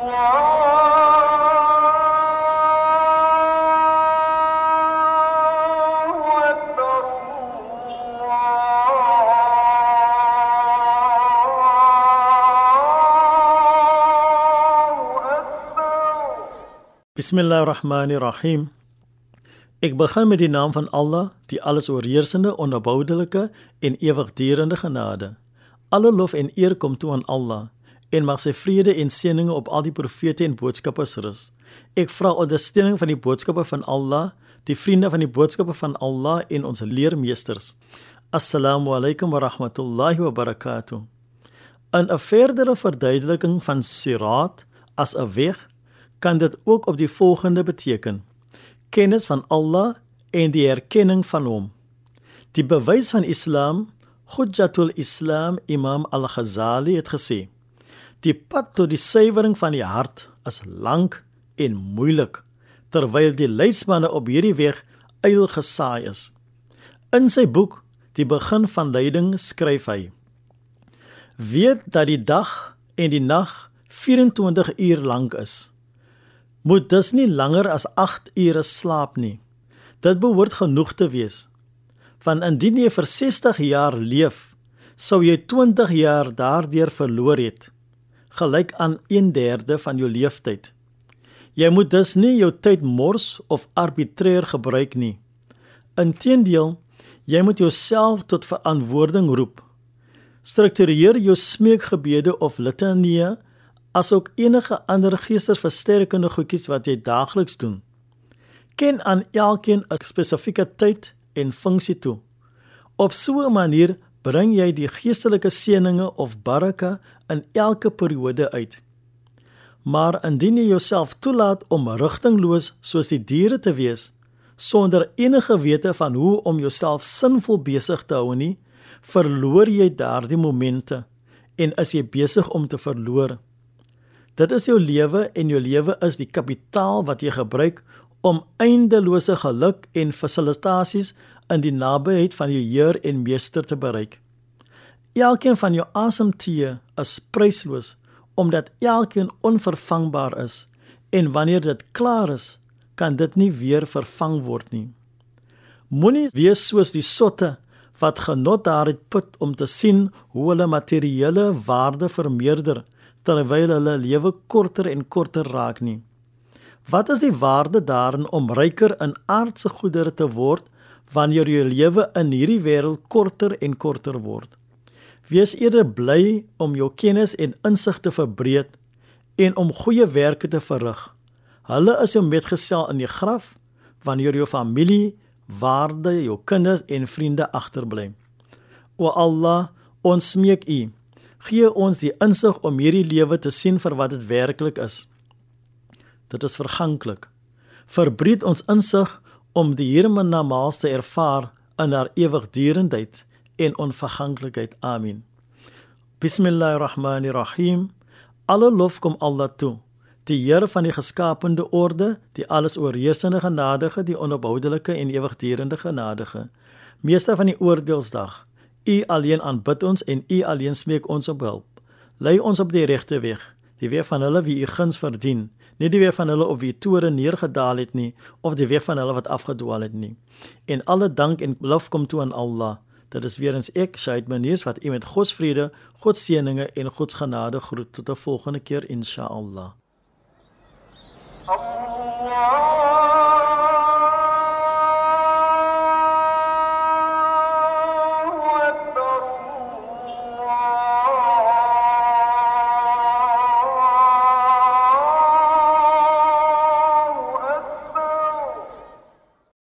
Bismillah ar-Rahman ar-Rahim. Ek begin met die naam van Allah, die allesoorheersende, onderboudelike en ewigdurende genade. Alle lof en eer kom toe aan Allah, en mag sy vrede en seëninge op al die profete en boodskappers rus. Ek vra ondersteuning van die boodskappe van Allah, die vriende van die boodskappe van Allah en ons leermeesters. Assalamu alaykum wa rahmatullahi wa barakatuh. In 'n verdere verduideliking van Sirat as 'n weg kan dit ook op die volgende beteken: kennis van Allah en die erkenning van hom. Die bewys van Islam, Hujjatul Islam Imam Al-Ghazali het gesê: Die pad tot die suiwering van die hart is lank en moeilik, terwyl die leidsmanne op hierdie weg eil gesaai is. In sy boek Die begin van lyding skryf hy: Weet dat die dag en die nag 24 uur lank is moet dus nie langer as 8 ure slaap nie. Dit behoort genoeg te wees. Want indien jy vir 60 jaar leef, sou jy 20 jaar daardeur verloor het, gelyk aan 1/3 van jou leeftyd. Jy moet dus nie jou tyd mors of arbitreer gebruik nie. Inteendeel, jy moet jouself tot verantwoording roep. Struktureer jou smeekgebede of litanieë asook enige ander geestesversterkende goedjies wat jy daagliks doen. Ken aan elkeen 'n spesifieke tyd en funksie toe. Op so 'n manier bring jy die geestelike seëninge of baraka in elke periode uit. Maar indien jy jouself toelaat om rigtingloos soos die diere te wees sonder enige wete van hoe om jouself sinvol besig te hou nie, verloor jy daardie momente en is jy besig om te verloor. Dit is jou lewe en jou lewe is die kapitaal wat jy gebruik om eindelose geluk en fasilitasies in die nabyheid van jou Heer en Meester te bereik. Elkeen van jou asemtee is prysloos omdat elkeen onvervangbaar is en wanneer dit klaar is, kan dit nie weer vervang word nie. Moenie wees soos die sotte wat genot daaruit put om te sien hoe hulle materiële waarde vermeerder terwyl hulle lewe korter en korter raak nie. Wat is die waarde daarin om ryker in aardse goedere te word wanneer jou lewe in hierdie wêreld korter en korter word? Wees eerder bly om jou kennis en insig te verbreek en om goeie werke te verrig. Hulle is jou metgesel in die graf wanneer jou familie, waarde, jou kinders en vriende agterbly. O Allah, ons smeek U gee ons die insig om hierdie lewe te sien vir wat dit werklik is. Dit is verganklik. Verbreed ons insig om die hiernamaals te ervaar in haar ewigdurendheid en onverganklikheid. Amen. Bismillahirrahmanirrahim. Alle lof kom Allah toe. Die Here van die geskapende orde, die alles oorheersende genadige, die onophoudelike en ewigdurende genadige, meester van die oordeelsdag. U alleen aanbid ons en U alleen smeek ons op hulp. Lei ons op die regte weg, die weg van hulle wie U guns verdien, nie die weg van hulle op wie toore neergedaal het nie of die weg van hulle wat afgedwaal het nie. En alle dank en lof kom toe aan Allah. Dit is weer eens ek, Shaid Maniers wat u met God se vrede, God se seëninge en God se genade groet tot 'n volgende keer insha Allah. Allah